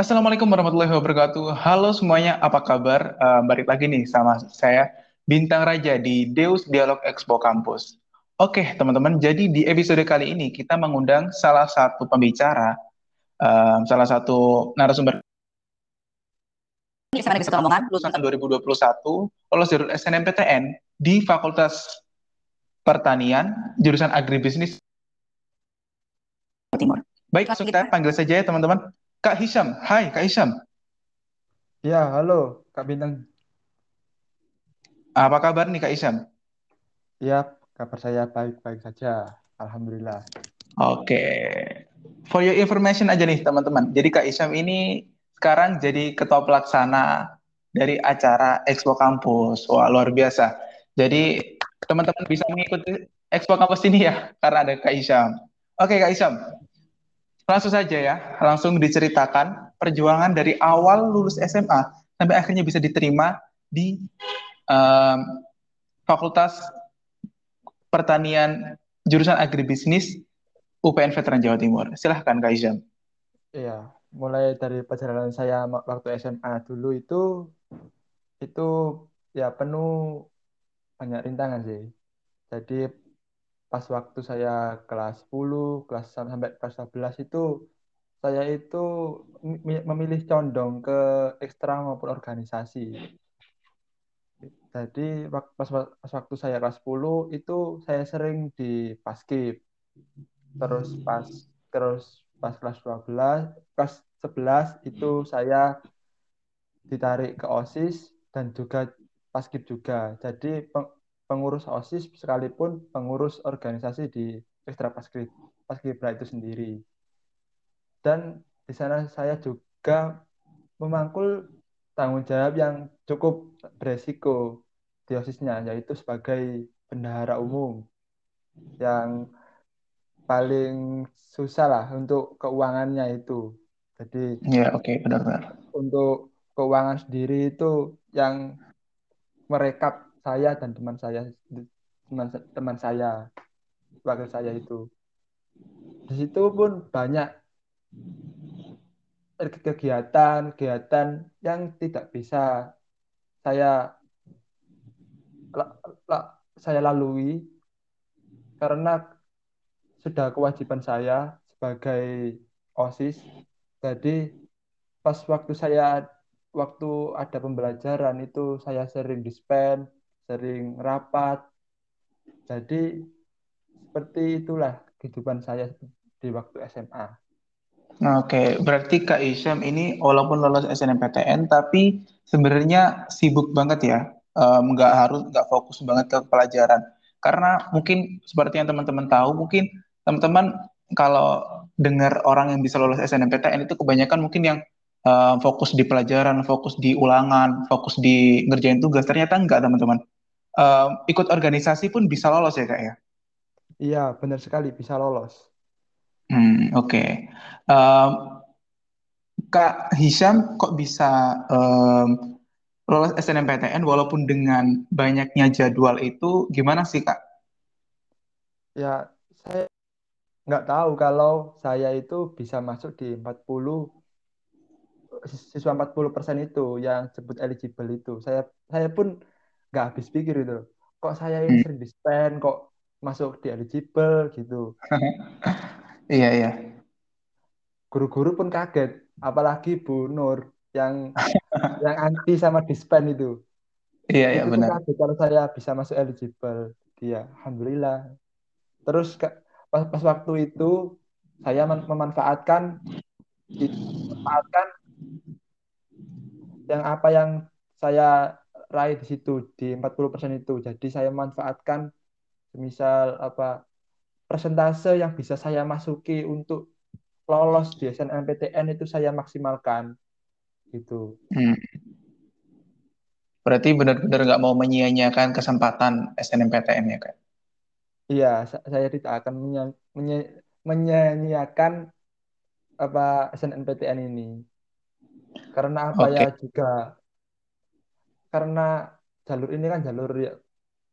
Assalamualaikum warahmatullahi wabarakatuh. Halo semuanya, apa kabar? Eh, balik lagi nih sama saya, Bintang Raja di Deus Dialog Expo Campus. Oke, teman-teman, jadi di episode kali ini kita mengundang salah satu pembicara, eh, salah satu narasumber Gimana bisa omongan? lulusan 2021, lolos jalur SNMPTN di Fakultas Pertanian, jurusan Agribisnis. Timur. Baik, langsung kita panggil saja ya teman-teman. Kak Hisham, hai Kak Hisham. Ya, halo Kak Bintang. Apa kabar nih Kak Hisham? Ya, kabar saya baik-baik saja. Alhamdulillah. Oke, for your information aja nih teman-teman. Jadi Kak Isyam ini sekarang jadi ketua pelaksana dari acara Expo Kampus. Wah, luar biasa. Jadi teman-teman bisa mengikuti Expo Kampus ini ya, karena ada Kak Isyam. Oke Kak Isyam, langsung saja ya, langsung diceritakan perjuangan dari awal lulus SMA sampai akhirnya bisa diterima di em, Fakultas Pertanian jurusan Agribisnis UPN Veteran Jawa Timur. Silahkan Kak Isyam. Iya, mulai dari perjalanan saya waktu SMA dulu itu itu ya penuh banyak rintangan sih. Jadi pas waktu saya kelas 10, kelas sam- sampai kelas 11 itu saya itu mi- memilih condong ke ekstra maupun organisasi. Jadi pas, pas waktu saya kelas 10 itu saya sering di Paskib. Terus pas terus pas kelas 12, kelas 11 itu saya ditarik ke OSIS dan juga Paskib juga. Jadi peng- pengurus OSIS sekalipun pengurus organisasi di Ekstra Paskib Paskibra itu sendiri. Dan di sana saya juga memangkul tanggung jawab yang cukup beresiko di OSISnya, yaitu sebagai bendahara umum yang paling susah lah untuk keuangannya itu. Jadi Ya, oke, benar-benar. untuk keuangan sendiri itu yang merekap saya dan teman saya teman teman saya wakil saya itu. Di situ pun banyak kegiatan-kegiatan yang tidak bisa saya saya lalui karena sudah kewajiban saya sebagai OSIS. Jadi pas waktu saya waktu ada pembelajaran itu saya sering dispen, sering rapat. Jadi seperti itulah kehidupan saya di waktu SMA. Nah, Oke, berarti Kak Isyam ini walaupun lolos SNMPTN, tapi sebenarnya sibuk banget ya, nggak harus nggak fokus banget ke pelajaran. Karena mungkin seperti yang teman-teman tahu, mungkin teman-teman kalau dengar orang yang bisa lolos SNMPTN itu kebanyakan mungkin yang em, fokus di pelajaran, fokus di ulangan, fokus di ngerjain tugas. Ternyata enggak, teman-teman. Em, ikut organisasi pun bisa lolos ya, Kak ya? Iya, benar sekali bisa lolos. Hmm, oke. Em, Kak Hisham kok bisa em, lolos SNMPTN walaupun dengan banyaknya jadwal itu gimana sih Kak? Ya, saya nggak tahu kalau saya itu bisa masuk di 40 siswa 40% itu yang sebut eligible itu. Saya saya pun nggak habis pikir itu. Kok saya ini Hmm, sering dispen, kok masuk di eligible gitu. Iya iya Guru-guru pun kaget, apalagi Bu Nur yang yang anti sama dispen itu. iya iya Itu benar. kaget kalau saya bisa masuk eligible. Dia, alhamdulillah. Terus pas, pas waktu itu saya mem- memanfaatkan memanfaatkan yang apa yang saya raih di situ di 40% itu. Jadi saya memanfaatkan misal apa persentase yang bisa saya masuki untuk lolos di SNMPTN itu saya maksimalkan gitu. Hmm, berarti benar-benar nggak mau menyia-nyiakan kesempatan SNMPTN ya Kak? Iya, sa- saya tidak akan menyanyiakan apa SNMPTN ini karena apa ya Oke, juga karena jalur ini kan jalur ya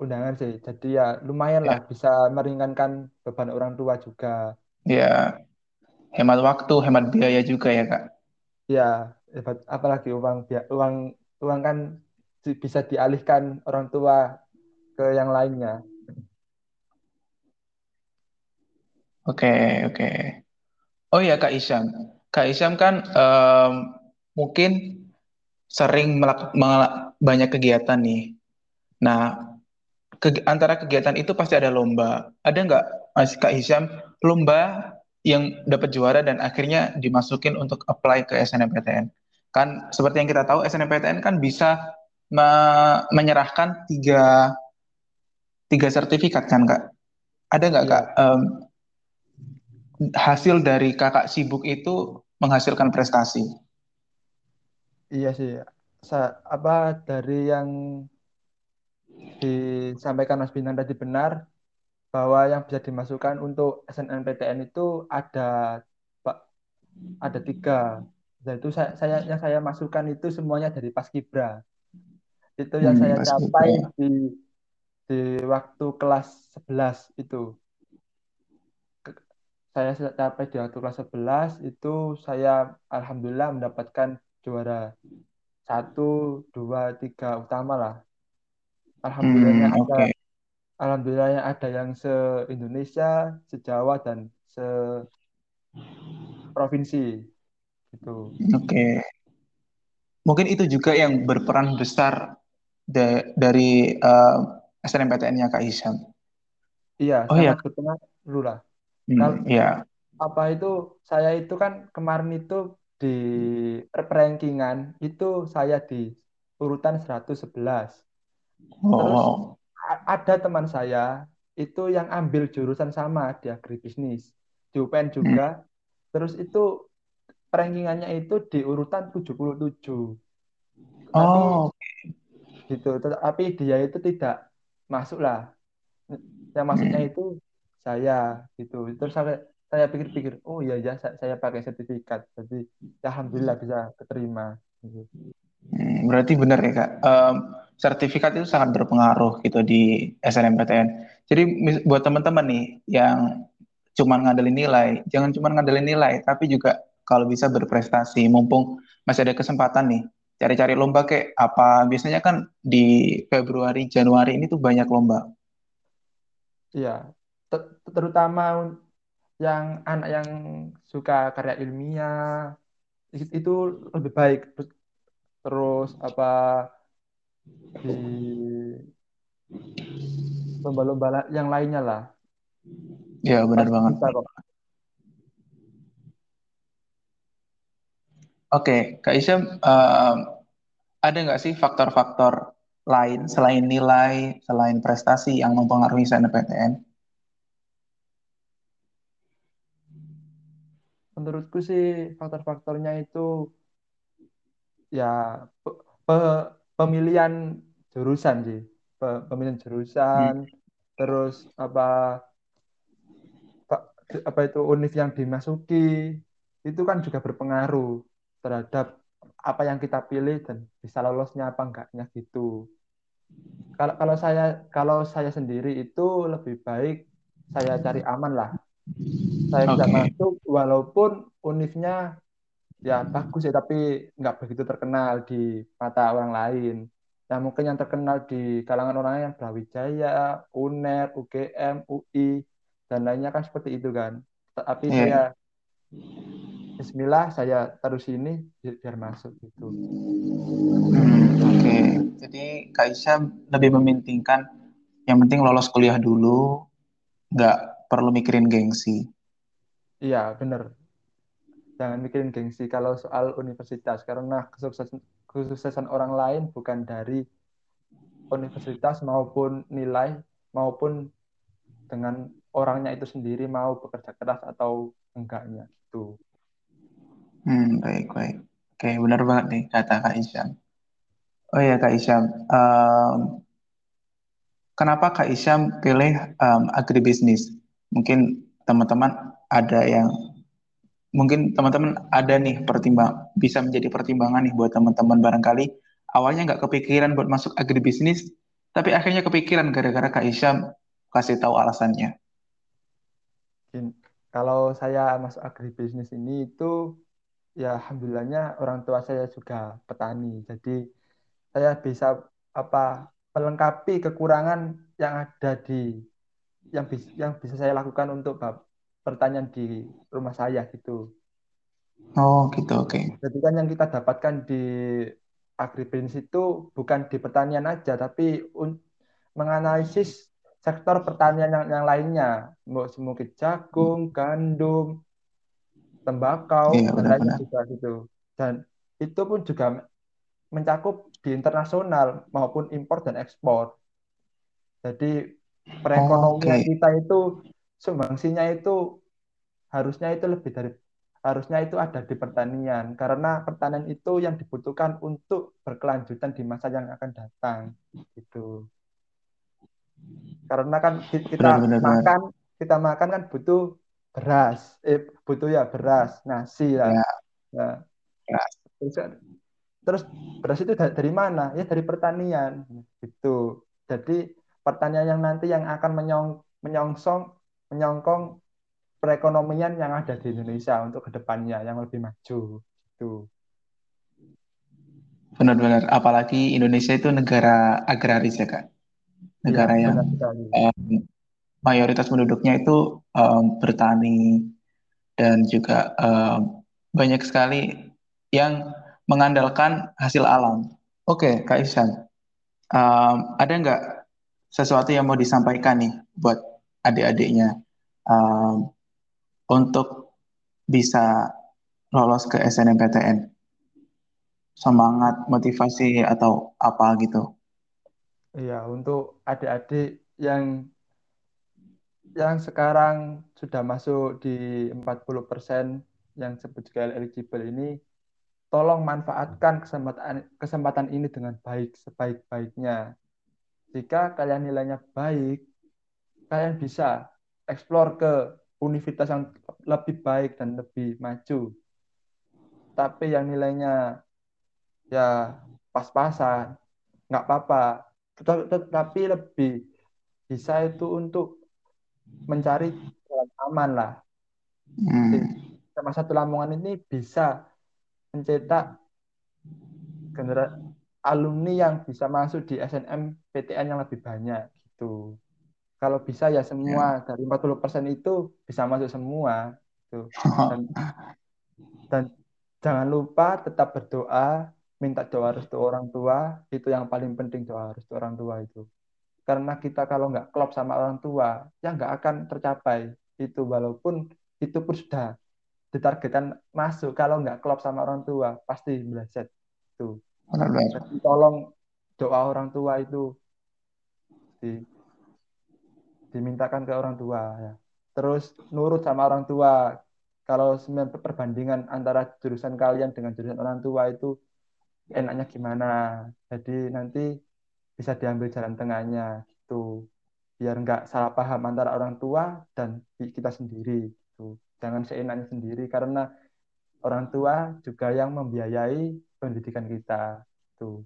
undangan sih. Jadi ya lumayan ya lah bisa meringankan beban orang tua juga. ya hemat waktu, hemat biaya juga ya Kak. Ya, hebat. Apalagi uang uang uang kan bisa dialihkan orang tua ke yang lainnya. Oke, oke. Oh ya Kak Isyam. Kak Isyam kan em, mungkin sering melak- mengala- banyak kegiatan nih. Nah, ke- antara kegiatan itu pasti ada lomba. Ada nggak Mas Kak Isyam lomba yang dapat juara dan akhirnya dimasukin untuk apply ke SNMPTN? Kan seperti yang kita tahu SNMPTN kan bisa me- menyerahkan tiga tiga sertifikat kan Kak? Ada nggak Kak Iya, em, hasil dari kakak sibuk itu menghasilkan prestasi? iya sih. Sa- apa dari yang disampaikan Mas Bintang tadi benar bahwa yang bisa dimasukkan untuk SNMPTN itu ada Pak, ada tiga. Yaitu saya, saya yang saya masukkan itu semuanya dari Paskibra. Itu yang Hmm, saya capai di di waktu kelas 11 itu. Saya capai di waktu kelas 11 itu saya alhamdulillah mendapatkan juara satu, dua, tiga utama lah. Alhamdulillahnya Hmm, ada oke, alhamdulillahnya ada yang se-Indonesia, se-Jawa dan se-provinsi gitu. oke. Mungkin itu juga yang berperan besar da- dari eh, SNMPTN-nya Kak Isyam. Iya, Oh ya, sangat berpengaruh lah. Kalau hmm, ya, apa itu saya itu kan kemarin itu di rankingan itu saya di urutan 111. oh, Terus ada teman saya itu yang ambil jurusan sama di agribisnis di UPN Hmm, juga. Terus itu rankingannya itu di urutan 77. Tapi Oh, gitu, tapi dia itu tidak masuk lah. Yang masuknya hmm, itu saya gitu. Terus saya saya pikir-pikir, oh iya ya saya, pakai sertifikat. Jadi ya alhamdulillah bisa keterima gitu. hmm, berarti benar ya Kak. Em, sertifikat itu sangat berpengaruh gitu di SNMPTN. Jadi buat teman-teman nih yang cuma ngandelin nilai, jangan cuma ngandelin nilai, tapi juga kalau bisa berprestasi, mumpung masih ada kesempatan nih, cari-cari lomba kayak apa. Biasanya kan di Februari, Januari ini tuh banyak lomba. Iya, Ter- terutama yang anak yang suka karya ilmiah it- itu lebih baik. Terus, terus apa di lomba-lomba yang lainnya lah Ya, benar pasti banget. bisa kok. Oke, Kak Isyam, em, ada nggak sih faktor-faktor lain selain nilai, selain prestasi yang mempengaruhi SNMPTN? Menurutku sih faktor-faktornya itu ya pe- pe- pemilihan jurusan sih, Pe- pemilihan Hmm, jurusan, terus apa pa- apa itu univ yang dimasuki itu kan juga berpengaruh terhadap apa yang kita pilih dan bisa lolosnya apa enggaknya gitu. Kalau kalau saya kalau saya sendiri itu lebih baik saya cari aman lah. Saya bisa Oke, masuk walaupun univnya ya bagus ya tapi nggak begitu terkenal di mata orang lain. Yang mungkin yang terkenal di kalangan orang yang Brawijaya, UNER, UGM, UI dan lainnya kan seperti itu kan. Tapi saya Iya. Bismillah saya taruh sini bi- biar masuk gitu. Hmm, oke. Jadi Kak Isyam lebih mementingkan yang penting lolos kuliah dulu, nggak perlu mikirin gengsi. Iya bener. Jangan mikirin gengsi kalau soal universitas karena kesuksesan kesuksesan orang lain bukan dari universitas maupun nilai maupun dengan orangnya itu sendiri mau bekerja keras atau enggaknya itu. Hmm, baik, baik. Oke, benar banget nih kata Kak Isyam. Oh ya Kak Isyam, em, kenapa Kak Isyam pilih em, agribisnis? Mungkin teman-teman ada yang, mungkin teman-teman ada nih pertimbang, bisa menjadi pertimbangan nih buat teman-teman barangkali awalnya nggak kepikiran buat masuk agribisnis, tapi akhirnya kepikiran gara-gara Kak Isyam kasih tahu alasannya. Kalau saya masuk agribisnis ini itu ya alhamdulillahnya orang tua saya juga petani. Jadi saya bisa apa melengkapi kekurangan yang ada di yang bisa yang bisa saya lakukan untuk pertanian di rumah saya gitu. Oh, gitu, oke. Jadi kan yang kita dapatkan di agribisnis itu bukan di pertanian aja, tapi menganalisis sektor pertanian yang, yang lainnya, mungkin jagung, gandum, tembakau, Iya, dan lainnya juga gitu. Dan itu pun juga mencakup di internasional maupun impor dan ekspor. Jadi perekonomian Oke, kita itu sumbangsinya itu harusnya itu lebih dari harusnya itu ada di pertanian karena pertanian itu yang dibutuhkan untuk berkelanjutan di masa yang akan datang gitu. Karena kan ki- kita benar-benar. makan kita makan kan butuh beras, eh butuh ya beras, nasi lah. Ya, Nah, ya. terus, terus beras itu da- dari mana? Ya dari pertanian gitu. Jadi pertanian yang nanti yang akan menyong, menyongsong menyongkong perekonomian yang ada di Indonesia untuk ke depannya yang lebih maju gitu. Benar-benar. Apalagi Indonesia itu negara agraris ya, Kak. Negara yang benar sekali. em, mayoritas penduduknya itu em, bertani dan juga em, banyak sekali yang mengandalkan hasil alam. Oke, Kak Ihsan, em, ada nggak sesuatu yang mau disampaikan nih buat adik-adiknya em, untuk bisa lolos ke SNMPTN? Semangat, motivasi, atau apa gitu? Iya, untuk adik-adik yang yang sekarang sudah masuk di 40% yang sebut juga eligible ini, tolong manfaatkan kesempatan kesempatan ini dengan baik sebaik-baiknya. Jika kalian nilainya baik, kalian bisa eksplor ke universitas yang lebih baik dan lebih maju. Tapi yang nilainya ya pas-pasan, nggak apa-apa. Tetapi, lebih bisa itu untuk mencari jalan aman lah. Hmm, masa satu Lamongan ini bisa mencetak genera- alumni yang bisa masuk di SNM-PTN yang lebih banyak gitu. Kalau bisa ya ya. semua dari 40% itu bisa masuk semua gitu. Dan dan jangan lupa tetap berdoa, minta doa restu orang tua, itu yang paling penting doa restu orang tua itu. Karena kita kalau nggak klop sama orang tua, ya nggak akan tercapai itu walaupun itu pun sudah ditargetkan masuk. Kalau nggak klop sama orang tua, pasti meleset itu. Jadi tolong doa orang tua itu di, dimintakan ke orang tua ya. Terus nurut sama orang tua. Kalau perbandingan antara jurusan kalian dengan jurusan orang tua itu enaknya gimana. Jadi nanti bisa diambil jalan tengahnya gitu. Biar nggak salah paham antara orang tua dan kita sendiri gitu. Jangan seenaknya sendiri karena orang tua juga yang membiayai pendidikan kita. Tuh.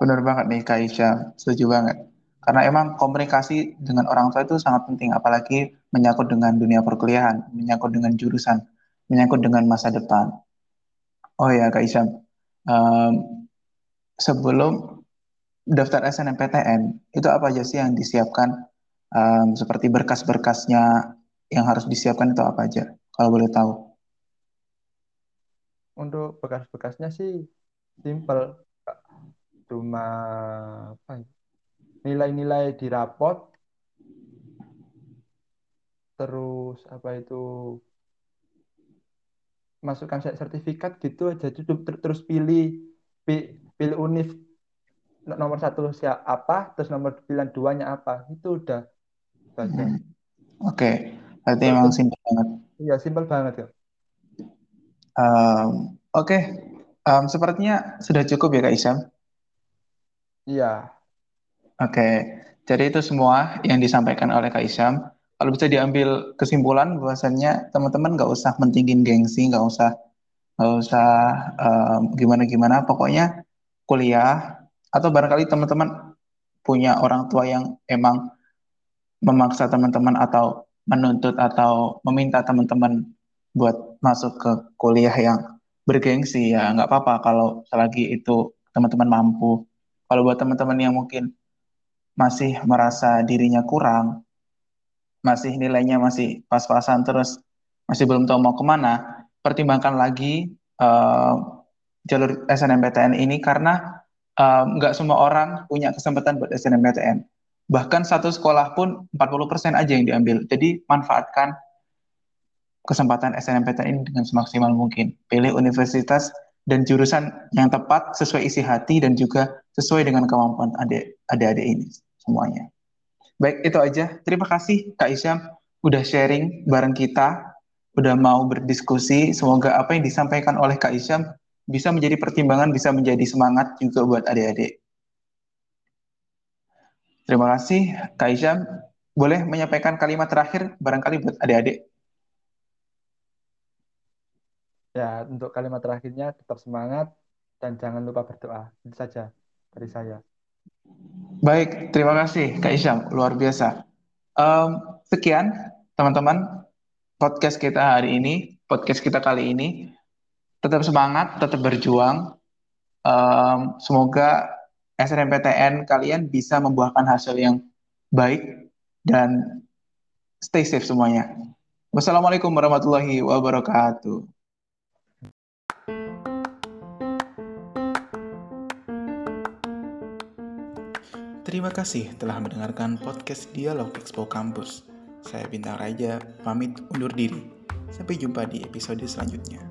Benar banget nih Kak Isya, setuju banget. Karena emang komunikasi dengan orang tua itu sangat penting, apalagi menyangkut dengan dunia perkuliahan, menyangkut dengan jurusan, menyangkut dengan masa depan. Oh ya Kak Isya, em, sebelum daftar SNMPTN, itu apa aja sih yang disiapkan? Em, seperti berkas-berkasnya yang harus disiapkan itu apa aja? Kalau boleh tahu. Untuk bekas-bekasnya sih simple. Cuma apa ya, nilai-nilai di rapot, terus apa itu masukkan sertifikat gitu aja ter- terus pilih pi- pilih univ nomor satu siapa terus nomor pilihan duanya apa itu udah Hmm, Oke, berarti terus emang simpel banget. iya simpel banget ya. Em, Oke, Em, sepertinya sudah cukup ya Kak Isam. iya Oke, jadi itu semua yang disampaikan oleh Kak Isyam. Kalau bisa diambil kesimpulan, bahwasannya teman-teman nggak usah mentingin gengsi, nggak usah nggak usah gimana-gimana. Pokoknya kuliah atau barangkali teman-teman punya orang tua yang emang memaksa teman-teman atau menuntut atau meminta teman-teman buat masuk ke kuliah yang bergengsi ya nggak apa-apa kalau selagi itu teman-teman mampu. Kalau buat teman-teman yang mungkin masih merasa dirinya kurang, masih nilainya masih pas-pasan terus masih belum tahu mau ke mana, pertimbangkan lagi uh, jalur SNMPTN ini karena nggak uh, semua orang punya kesempatan buat SNMPTN. Bahkan satu sekolah pun 40% aja yang diambil. Jadi manfaatkan kesempatan SNMPTN ini dengan semaksimal mungkin. Pilih universitas dan jurusan yang tepat sesuai isi hati dan juga sesuai dengan kemampuan adik-adik ini semuanya. Baik, itu aja. Terima kasih Kak Isyam udah sharing bareng kita, udah mau berdiskusi. Semoga apa yang disampaikan oleh Kak Isyam bisa menjadi pertimbangan, bisa menjadi semangat juga buat adik-adik. Terima kasih, Kak Isyam. Boleh menyampaikan kalimat terakhir barangkali buat adik-adik? Ya, untuk kalimat terakhirnya tetap semangat dan jangan lupa berdoa. Itu saja dari saya. Baik, terima kasih Kak Isyam. Luar biasa. Um, sekian teman-teman podcast kita hari ini, podcast kita kali ini. Tetap semangat, tetap berjuang. Um, semoga SNMPTN kalian bisa membuahkan hasil yang baik dan stay safe semuanya. Wassalamualaikum warahmatullahi wabarakatuh. Terima kasih telah mendengarkan podcast Dialog Expo Kampus. Saya Bintang Raja, pamit undur diri. Sampai jumpa di episode selanjutnya.